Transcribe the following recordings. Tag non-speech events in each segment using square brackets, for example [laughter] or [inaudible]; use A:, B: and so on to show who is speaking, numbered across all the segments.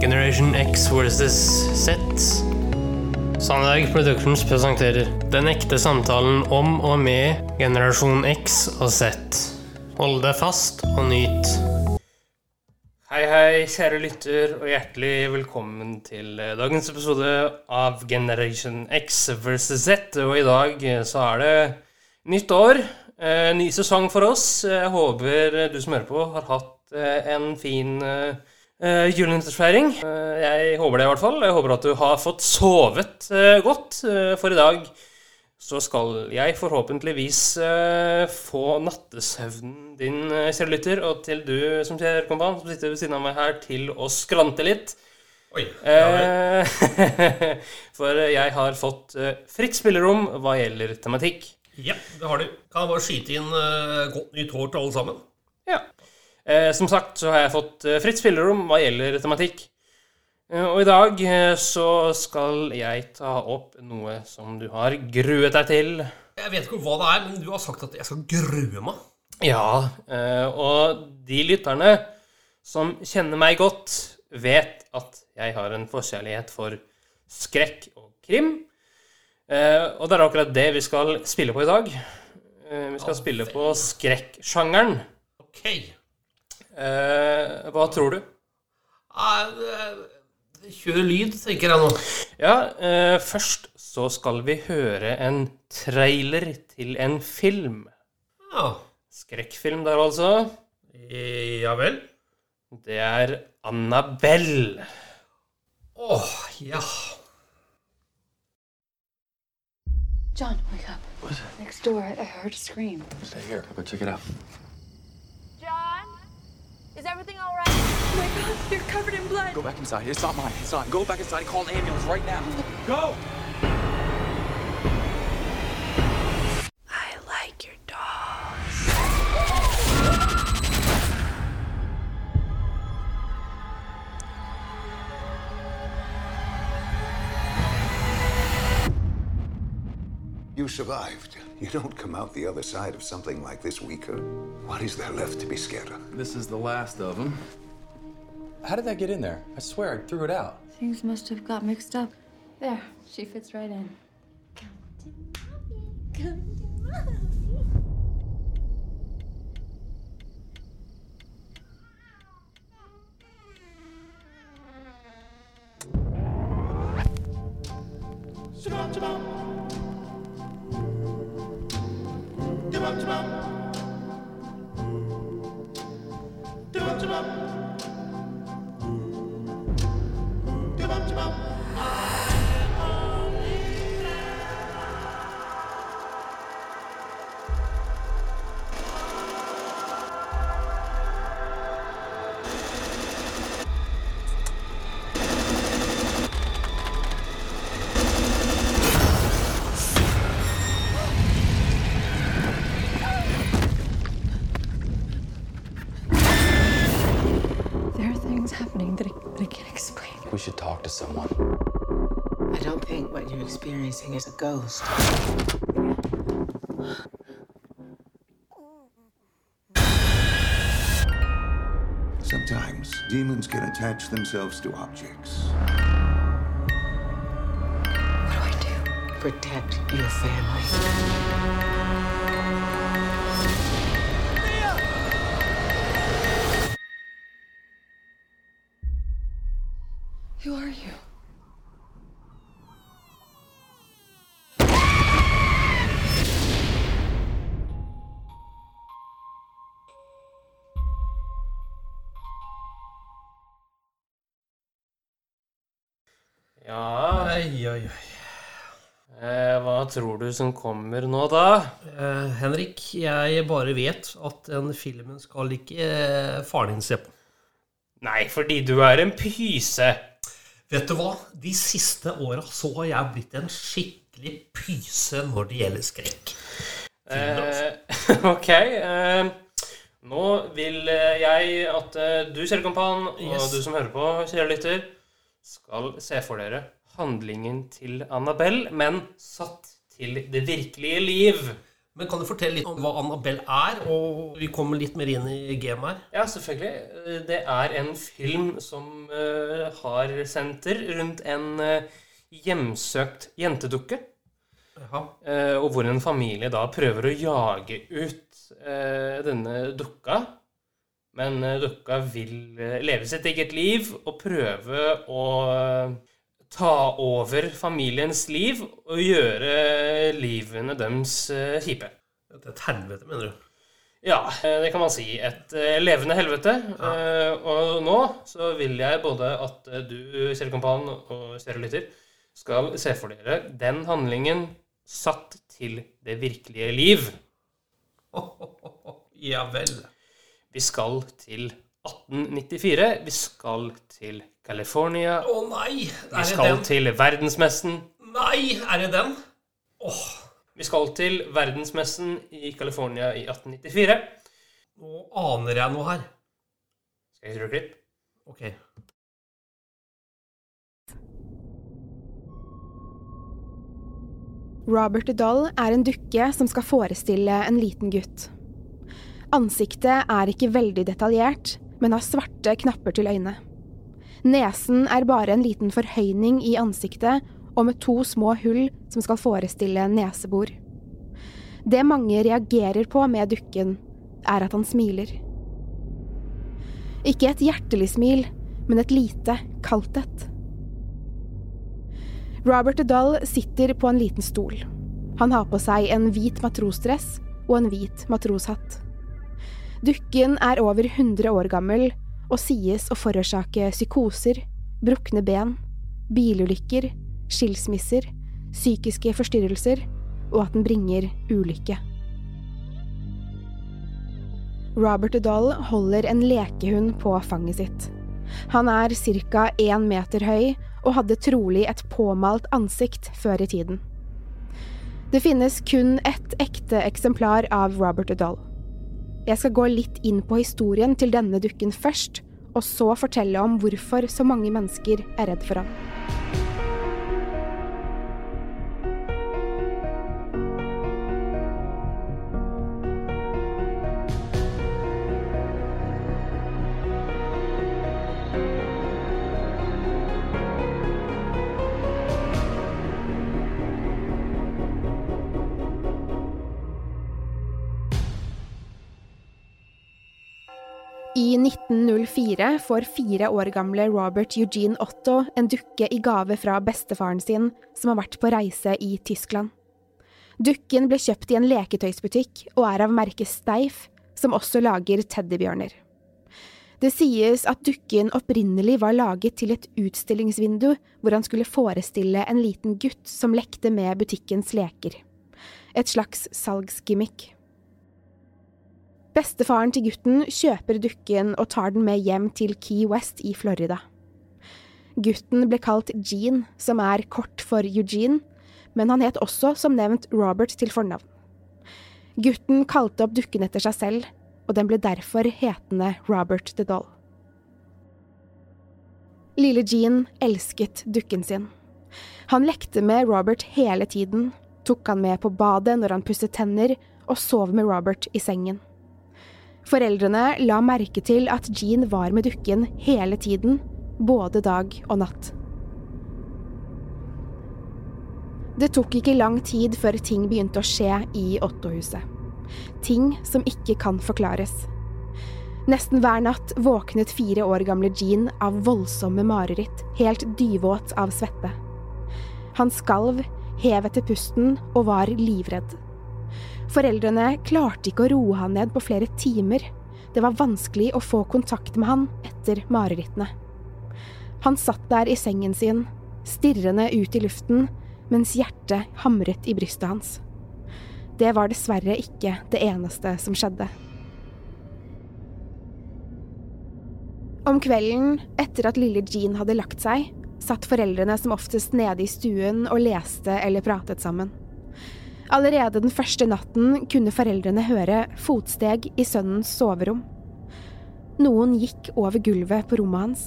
A: Generation X versus Z. Sandberg Productions presenterer Den ekte samtalen om og med generasjon X og Z. Hold deg fast og nyt. Hei, hei, kjære lytter, og hjertelig velkommen til eh, dagens episode av Generation X versus Z. Og i dag eh, så er det nytt år, eh, ny sesong for oss. Jeg håper du som hører på, har hatt en fin eh, eh, julenyttårsfeiring. Uh, jeg håper det, i hvert fall. Jeg håper at du har fått sovet uh, godt, eh, for i dag så skal jeg forhåpentligvis eh, få nattesøvnen din, eh, kjære lytter, og til du som kjære kompan, som sitter ved siden av meg her, til å skrante litt.
B: Oi. Ja.
A: Eh, [laughs] for jeg har fått eh, fritt spillerom hva gjelder tematikk.
B: ja, det har du. Kan jeg bare skyte inn eh, godt nytt hår til alle sammen?
A: Ja. Eh, som sagt så har jeg fått eh, fritt spillerom hva gjelder tematikk. Eh, og i dag så skal jeg ta opp noe som du har gruet deg til.
B: Jeg vet ikke hva det er, men du har sagt at jeg skal grue meg.
A: Ja, og de lytterne som kjenner meg godt, vet at jeg har en forkjærlighet for skrekk og krim. Og det er akkurat det vi skal spille på i dag. Vi skal
B: Ja,
A: spille på skrekksjangeren.
B: Ok.
A: Eh, hva tror du?
B: Eh, Kjør lyd, tenker jeg nå.
A: Ja, eh, først så skal vi høre en trailer til en film.
B: Ja.
A: Skrekkfilm der, altså.
B: Eh, Ja vel.
A: Det er Annabelle.
B: Åh, ja.
C: John, wake up. Next door, I, I heard a scream.
D: Stay here. Go check it out.
E: John? Is everything all right?
C: Oh my god, you're covered in blood.
D: Go back inside. It's not mine. It's not. Go back inside and call an ambulance right now. Go!
F: You survived. You don't come out the other side of something like this weaker. What is there left to be scared of?
D: This is the last of them. How did that get in there? I swear I threw it out.
C: Things must have got mixed up. There, she fits right in.
G: Do-up-to-up. Do-up-to-up. You're is a ghost.
F: Sometimes demons can attach themselves to objects.
C: What do I do?
G: Protect your family.
A: Tror du som kommer nå, da?
B: Eh, Henrik, jeg bare vet at den filmen skal ikke eh, faren din se på.
A: Nei, fordi du er en pyse.
B: Vet du hva? De siste åra så har jeg blitt en skikkelig pyse når det gjelder skrekk. Filmer, altså.
A: Eh, [laughs] ok. Eh, nå vil eh, jeg at eh, du, kjære kompan, og
B: Yes.
A: du som hører på, kjære lytter, skal se for dere handlingen til Annabelle, men satt til det virkelige liv.
B: Men kan du fortelle litt om hva Annabelle er, og vi kommer litt mer inn i gamet her?
A: Ja, selvfølgelig. Det er en film som eh, har senter rundt en eh, hjemsøkt jentedukke.
B: Jaha.
A: eh, og hvor en familie da prøver å jage ut denne dukka. Men dukka vil leve sitt eget liv og prøve å ta over familiens liv og gjøre livene deres eh, kjipe.
B: Et helvete, mener du?
A: Ja, eh, det kan man si. Et eh, levende helvete. Ja. Og nå så vil jeg både at du, Kjell kompan og kjære lytter, skal se for dere den handlingen satt til det virkelige liv. [laughs]
B: Ja vel.
A: Vi skal til 1894. Vi skal til California.
B: Å nei!
A: Vi
B: Er det
A: skal
B: den?
A: til verdensmessen.
B: Nei, er det den? Åh,
A: Vi skal til verdensmessen i California i 1894.
B: nå aner jeg noe her.
A: Skal jeg trykke klipp?
B: Ok.
H: Robert Doll er en dukke som skal forestille en liten gutt. Ansiktet er ikke veldig detaljert, men har svarte knapper til øyne. Nesen er bare en liten forhøyning i ansiktet og med to små hull som skal forestille nesebor. Det mange reagerer på med dukken, er at han smiler. Ikke et hjertelig smil, men et lite, kaldt et. Robert Dahl sitter på en liten stol. Han har på seg en hvit matrosdress og en hvit matroshatt. Dukken er over 100 år gammel og sies å forårsake psykoser, brukne ben, bilulykker, skilsmisser, psykiske forstyrrelser og at den bringer ulykke. Robert Dull holder en lekehund på fanget sitt. Han er ca. én meter høy og hadde trolig et påmalt ansikt før i tiden. Det finnes kun ett ekte eksemplar av Robert Dull. Jeg skal gå litt inn på historien til denne dukken først, og så fortelle om hvorfor så mange mennesker er redd for ham. 1904 får fire år gamle Robert Eugene Otto en dukke i gave fra bestefaren sin, som har vært på reise i Tyskland. Dukken ble kjøpt i en leketøysbutikk og er av merket Steif, som også lager teddybjørner. Det sies at dukken opprinnelig var laget til et utstillingsvindu hvor han skulle forestille en liten gutt som lekte med butikkens leker. Et slags salgsgimmick. Bestefaren til gutten kjøper dukken og tar den med hjem til Key West i Florida. Gutten ble kalt Gene, som er kort for Eugene, men han het også, som nevnt, Robert til fornavn. Gutten kalte opp dukken etter seg selv, og den ble derfor hetende Robert the Doll. Lille Gene elsket dukken sin. Han lekte med Robert hele tiden, tok han med på badet når han pusset tenner, og sov med Robert i sengen. Foreldrene la merke til at Jean var med dukken hele tiden, både dag og natt. Det tok ikke lang tid før ting begynte å skje i Otto-huset. Ting som ikke kan forklares. Nesten hver natt våknet fire år gamle Jean av voldsomme mareritt, helt dyvåt av svette. Han skalv, hev etter pusten og var livredd. Foreldrene klarte ikke å roe han ned på flere timer. Det var vanskelig å få kontakt med han etter marerittene. Han satt der i sengen sin, stirrende ut i luften, mens hjertet hamret i brystet hans. Det var dessverre ikke det eneste som skjedde. Om kvelden, etter at lille Jean hadde lagt seg, satt foreldrene som oftest nede i stuen og leste eller pratet sammen. Allerede den første natten kunne foreldrene høre fotsteg i sønnens soverom. Noen gikk over gulvet på rommet hans,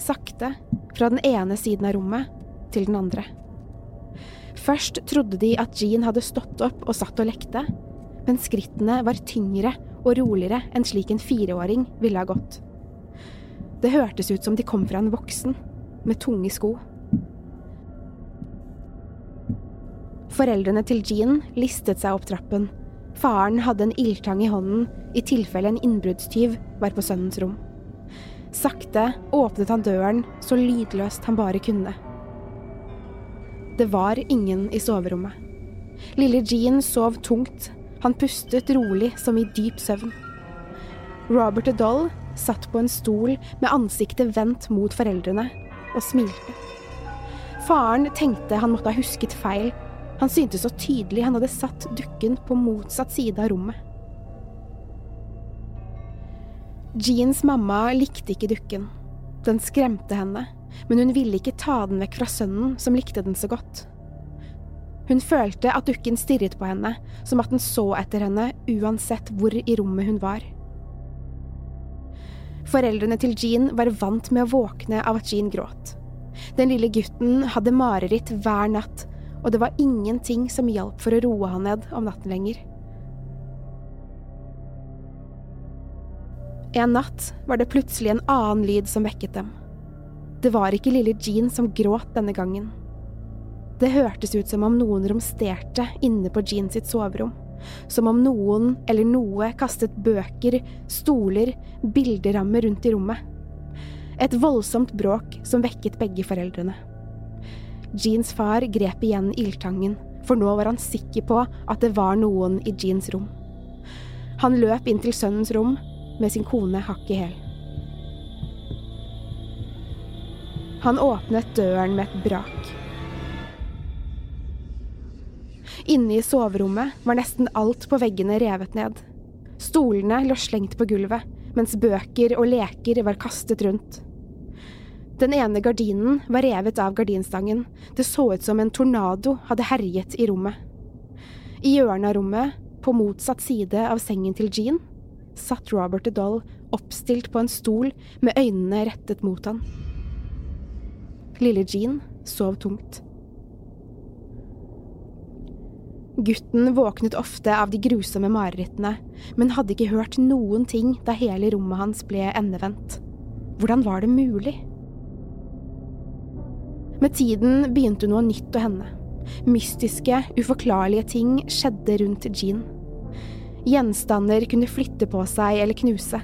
H: sakte, fra den ene siden av rommet til den andre. Først trodde de at Jean hadde stått opp og satt og lekte, men skrittene var tyngre og roligere enn slik en fireåring ville ha gått. Det hørtes ut som de kom fra en voksen, med tunge sko. Foreldrene til Jean listet seg opp trappen. Faren hadde en ildtang i hånden i tilfelle en innbruddstyv var på sønnens rom. Sakte åpnet han døren så lydløst han bare kunne. Det var ingen i soverommet. Lille Jean sov tungt. Han pustet rolig som i dyp søvn. Robert Doll satt på en stol med ansiktet vendt mot foreldrene og smilte. Faren tenkte han måtte ha husket feil. Han syntes så tydelig han hadde satt dukken på motsatt side av rommet. Jeans mamma likte ikke dukken. Den skremte henne, men hun ville ikke ta den vekk fra sønnen, som likte den så godt. Hun følte at dukken stirret på henne, som at den så etter henne uansett hvor i rommet hun var. Foreldrene til Jean var vant med å våkne av at Jean gråt. Den lille gutten hadde mareritt hver natt, og det var ingenting som hjalp for å roe han ned om natten lenger. En natt var det plutselig en annen lyd som vekket dem. Det var ikke lille Jean som gråt denne gangen. Det hørtes ut som om noen romsterte inne på Jean sitt soverom. Som om noen eller noe kastet bøker, stoler, bilderammer rundt i rommet. Et voldsomt bråk som vekket begge foreldrene. Jeans far grep igjen ildtangen, for nå var han sikker på at det var noen i Jeans rom. Han løp inn til sønnens rom med sin kone hakk i hæl. Han åpnet døren med et brak. Inne i soverommet var nesten alt på veggene revet ned. Stolene lå slengt på gulvet, mens bøker og leker var kastet rundt. Den ene gardinen var revet av gardinstangen. Det så ut som en tornado hadde herjet i rommet. I hjørnet av rommet, på motsatt side av sengen til Jean, satt Robert Doll oppstilt på en stol med øynene rettet mot han. Lille Jean sov tungt. Gutten våknet ofte av de grusomme marerittene, men hadde ikke hørt noen ting da hele rommet hans ble endevendt. Hvordan var det mulig? Med tiden begynte noe nytt å hende. Mystiske, uforklarlige ting skjedde rundt Jean. Gjenstander kunne flytte på seg eller knuse.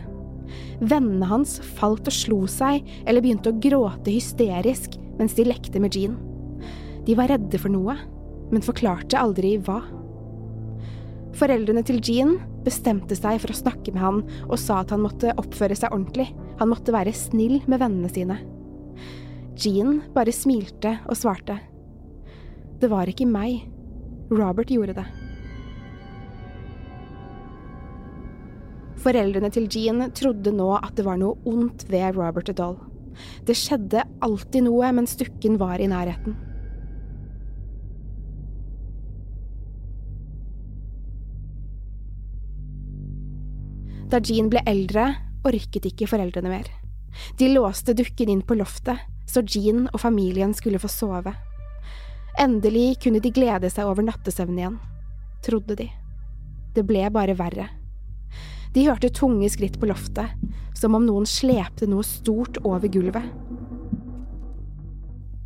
H: Vennene hans falt og slo seg eller begynte å gråte hysterisk mens de lekte med Jean. De var redde for noe, men forklarte aldri hva. Foreldrene til Jean bestemte seg for å snakke med han og sa at han måtte oppføre seg ordentlig, han måtte være snill med vennene sine. Jean bare smilte og svarte. Det var ikke meg. Robert gjorde det. Foreldrene til Jean trodde nå at det var noe ondt ved Robert Adol. Det skjedde alltid noe mens dukken var i nærheten. Da Jean ble eldre, orket ikke foreldrene mer. De låste dukken inn på loftet, så Jean og familien skulle få sove. Endelig kunne de glede seg over nattesøvn igjen, trodde de. Det ble bare verre. De hørte tunge skritt på loftet, som om noen slepte noe stort over gulvet.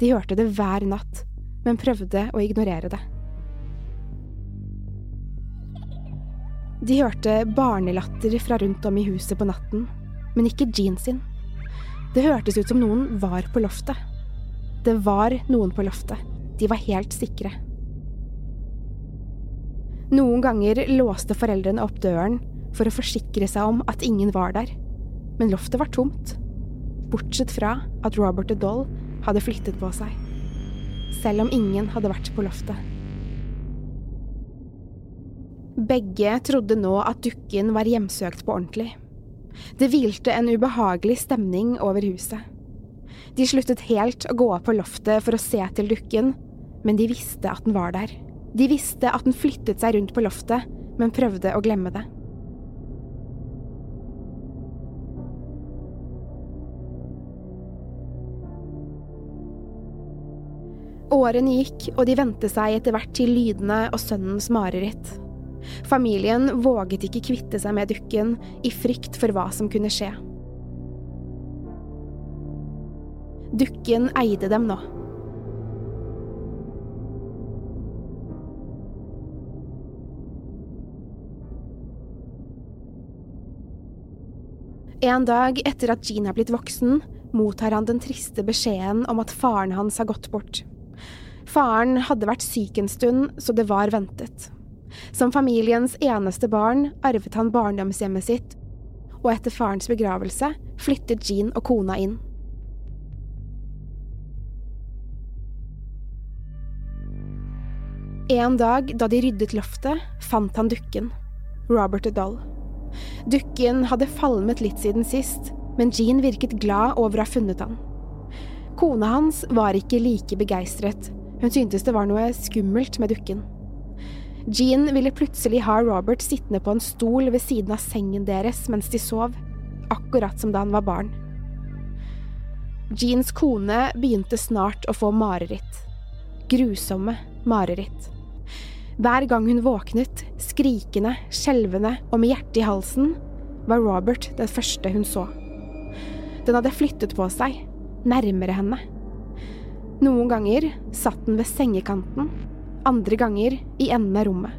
H: De hørte det hver natt, men prøvde å ignorere det. De hørte barnelatter fra rundt om i huset på natten, men ikke Jean sin. Det hørtes ut som noen var på loftet. Det var noen på loftet. De var helt sikre. Noen ganger låste foreldrene opp døren for å forsikre seg om at ingen var der, men loftet var tomt. Bortsett fra at Robert Doll hadde flyttet på seg. Selv om ingen hadde vært på loftet. Begge trodde nå at dukken var hjemsøkt på ordentlig. Det hvilte en ubehagelig stemning over huset. De sluttet helt å gå opp på loftet for å se til dukken, men de visste at den var der. De visste at den flyttet seg rundt på loftet, men prøvde å glemme det. Årene gikk, og de vente seg etter hvert til lydene og sønnens mareritt. Familien våget ikke kvitte seg med dukken i frykt for hva som kunne skje. Dukken eide dem nå. En dag etter at Jean er blitt voksen, mottar han den triste beskjeden om at faren hans har gått bort. Faren hadde vært syk en stund, så det var ventet. Som familiens eneste barn arvet han barndomshjemmet sitt, og etter farens begravelse flyttet Jean og kona inn. En dag da de ryddet loftet, fant han dukken, Robert Dull. Dukken hadde falmet litt siden sist, men Jean virket glad over å ha funnet han. Kona hans var ikke like begeistret, hun syntes det var noe skummelt med dukken. Jean ville plutselig ha Robert sittende på en stol ved siden av sengen deres mens de sov, akkurat som da han var barn. Jeans kone begynte snart å få mareritt. Grusomme mareritt. Hver gang hun våknet, skrikende, skjelvende og med hjertet i halsen, var Robert det første hun så. Den hadde flyttet på seg, nærmere henne. Noen ganger satt den ved sengekanten, andre ganger i enden av rommet.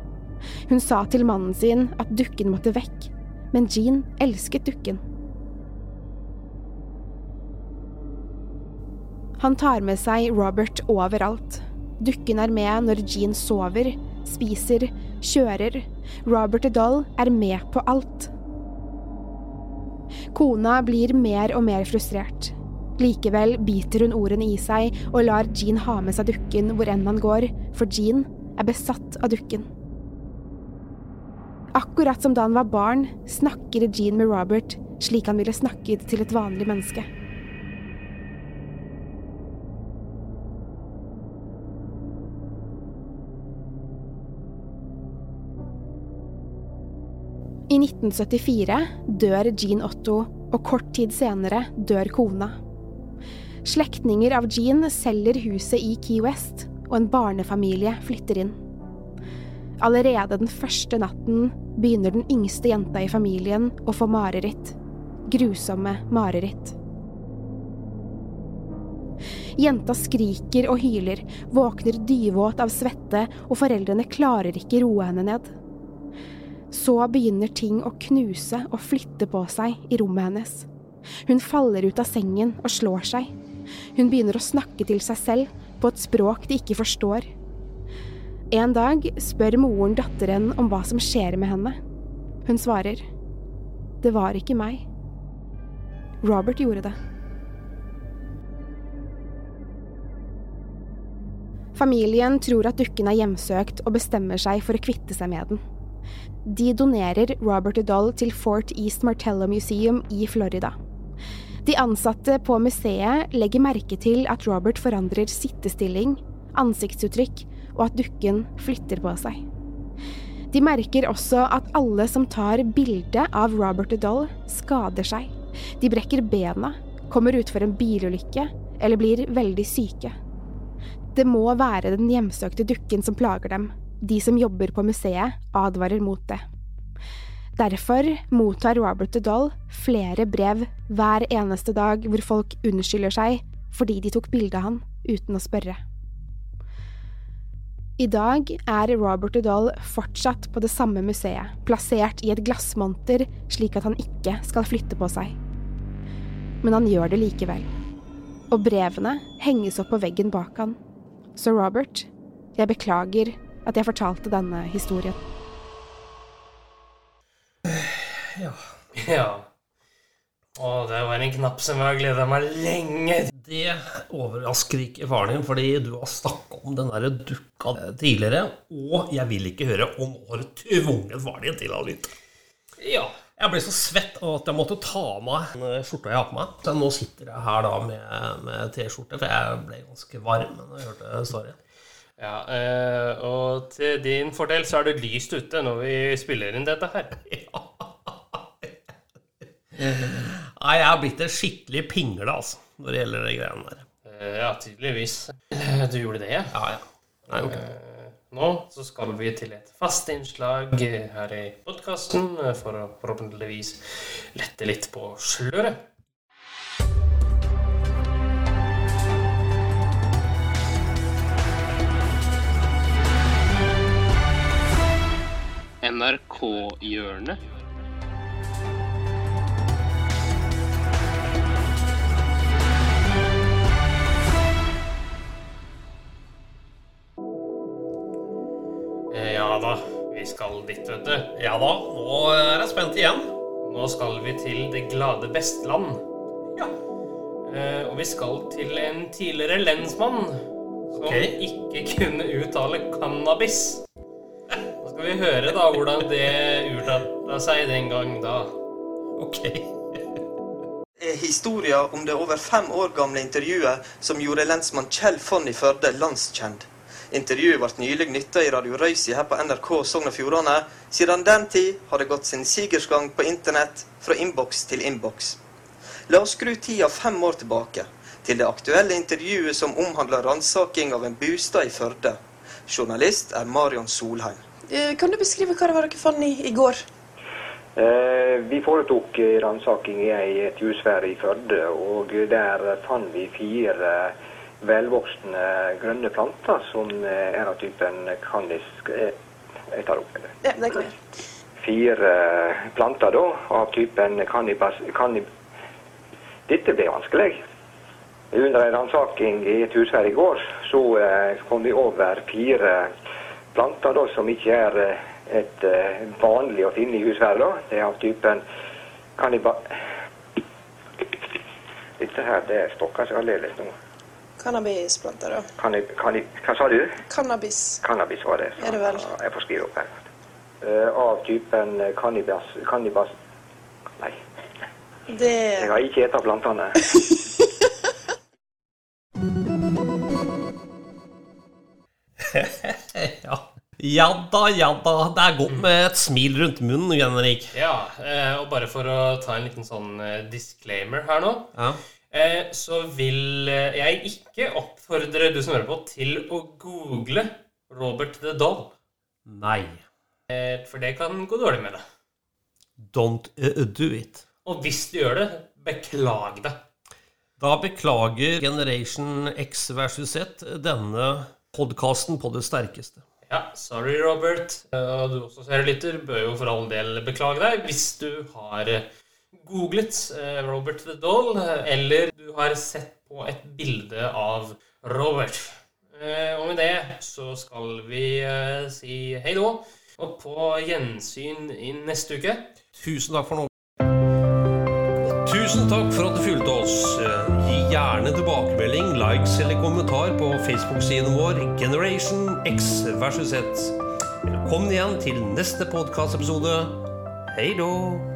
H: Hun sa til mannen sin at dukken måtte vekk, men Jean elsket dukken. Han tar med seg Robert overalt. Dukken er med når Jean sover, spiser, kjører. Robert Doll er med på alt. Kona blir mer og mer frustrert. Likevel biter hun ordene i seg og lar Jean ha med seg dukken hvor enn han går, for Jean er besatt av dukken. Akkurat som da han var barn, snakker Jean med Robert slik han ville snakket til et vanlig menneske. I 1974 dør Jean Otto, og kort tid senere dør kona. Slektninger av Jean selger huset i Key West, og en barnefamilie flytter inn. Allerede den første natten begynner den yngste jenta i familien å få mareritt. Grusomme mareritt. Jenta skriker og hyler, våkner dyvåt av svette, og foreldrene klarer ikke roe henne ned. Så begynner ting å knuse og flytte på seg i rommet hennes. Hun faller ut av sengen og slår seg. Hun begynner å snakke til seg selv på et språk de ikke forstår. En dag spør moren datteren om hva som skjer med henne. Hun svarer, det var ikke meg. Robert gjorde det. Familien tror at dukken er hjemsøkt og bestemmer seg for å kvitte seg med den. De donerer Robert Udall til Fort East Martello Museum i Florida. De ansatte på museet legger merke til at Robert forandrer sittestilling, ansiktsuttrykk og at dukken flytter på seg. De merker også at alle som tar bilde av Robert Udall, skader seg. De brekker bena, kommer utfor en bilulykke eller blir veldig syke. Det må være den hjemsøkte dukken som plager dem. De som jobber på museet, advarer mot det. Derfor mottar Robert Udall flere brev hver eneste dag hvor folk unnskylder seg fordi de tok bilde av han uten å spørre. I dag er Robert Udall fortsatt på det samme museet, plassert i et glassmonter slik at han ikke skal flytte på seg. Men han gjør det likevel. Og brevene henges opp på veggen bak han. Så Robert, jeg beklager at jeg fortalte denne historien.
B: Ja. [laughs]
A: Ja. Å, det var en knapp som jeg har gleda meg lenge til.
B: Det overrasker ikke faren din, fordi du har snakka om den der dukka tidligere, og jeg vil ikke høre, om har tvunget faren din til å lytte.
A: Ja.
B: Jeg ble så svett at jeg måtte ta av meg den skjorta jeg har på meg. Så nå sitter jeg her da med, med T-skjorte, for jeg ble ganske varm da jeg hørte storyen.
A: ja eh, og til din fordel så er det lyst ute når vi spiller inn dette her.
B: Nei, jeg har blitt en skikkelig pingle, altså, når det gjelder de greiene der.
A: Eh, ja, tydeligvis. Eh, Du gjorde det, ja?
B: Ja, ja. Jeg har det.
A: Eh, Nå så skal vi til et fast innslag her i podkasten for å forhåpentligvis lette litt på sløret. NRK-hjørnet. Ja da, vi skal dit, vet du.
B: Ja da, nå er jeg spent igjen.
A: Nå skal vi til det glade Vestland.
B: Ja.
A: Eh, og vi skal til en tidligere lensmann som
B: okay.
A: ikke kunne uttale cannabis. Nå skal vi høre da hvordan det utarta seg den gang da.
B: Ok. [laughs]
I: er historia om det over fem år gamle intervjuet som gjorde lensmann Kjell Fonn i Førde landskjent. Intervjuet ble nylig nytta i Radio Røysi her på NRK Sogn og Fjordane. Siden den tid har det gått sin sigersgang på internett fra innboks til innboks. La oss skru tida fem år tilbake, til det aktuelle intervjuet som omhandler ransaking av en bostad i Førde. Journalist er Marion Solheim.
J: Eh, Kan du beskrive hva det var dere fant i, i går?
K: Eh, Vi foretok eh, ransaking i et hus her i Førde, og der fant vi fire velvoksne grønne planter som eh, er av typen Canis eh, Jeg tar opp, eller?
J: Ja, det kan jeg.
K: Fire eh, planter da, av typen Canibas canib... Dette ble vanskelig. Under en ransaking i et hus her i går, så eh, kom vi over fire planter da, som ikke er eh, et eh, vanlig å finne i hus her. da. Det er av typen kanniba... Dette her, det stokker seg aldeles nå.
J: Cannabisplanter, da.
K: Kannib... Hva sa du?
J: Cannabis.
K: Cannabis var det.
J: Er det vel?
K: Jeg får skrive opp her. Uh, av typen eh, kannibas... Kannibas... Nei,
J: Det
K: jeg har ikke spist plantene. [laughs]
B: ja. ja da, ja da. Det er godt med et smil rundt munnen, Jan Erik.
A: Ja, eh, og bare for å ta en liten sånn disclaimer her nå,
B: Ja.
A: Eh, så vil eh, jeg ikke oppfordre du som hører på, til å google Robert the Doll.
B: Nei.
A: Eh, For det kan gå dårlig med det.
B: Don't uh, do it.
A: Og hvis du gjør det, beklag det.
B: Da beklager Generation X versus Z denne podkasten på det sterkeste.
A: Ja, sorry, Robert. Og du også, kjære lytter, bør jo for all del beklage deg hvis du har googlet eh, Robert the Doll, eh, eller du har sett på et bilde av Robert. Eh, Og med det så skal vi si hei da, og på gjensyn i neste uke.
B: Tusen takk for nå. Tusen takk for at du fulgte oss. Gi gjerne tilbakemelding, likes eller kommentar på Facebook-siden vår Generation X versus Z. Velkommen igjen til neste podkastepisode. Hei då!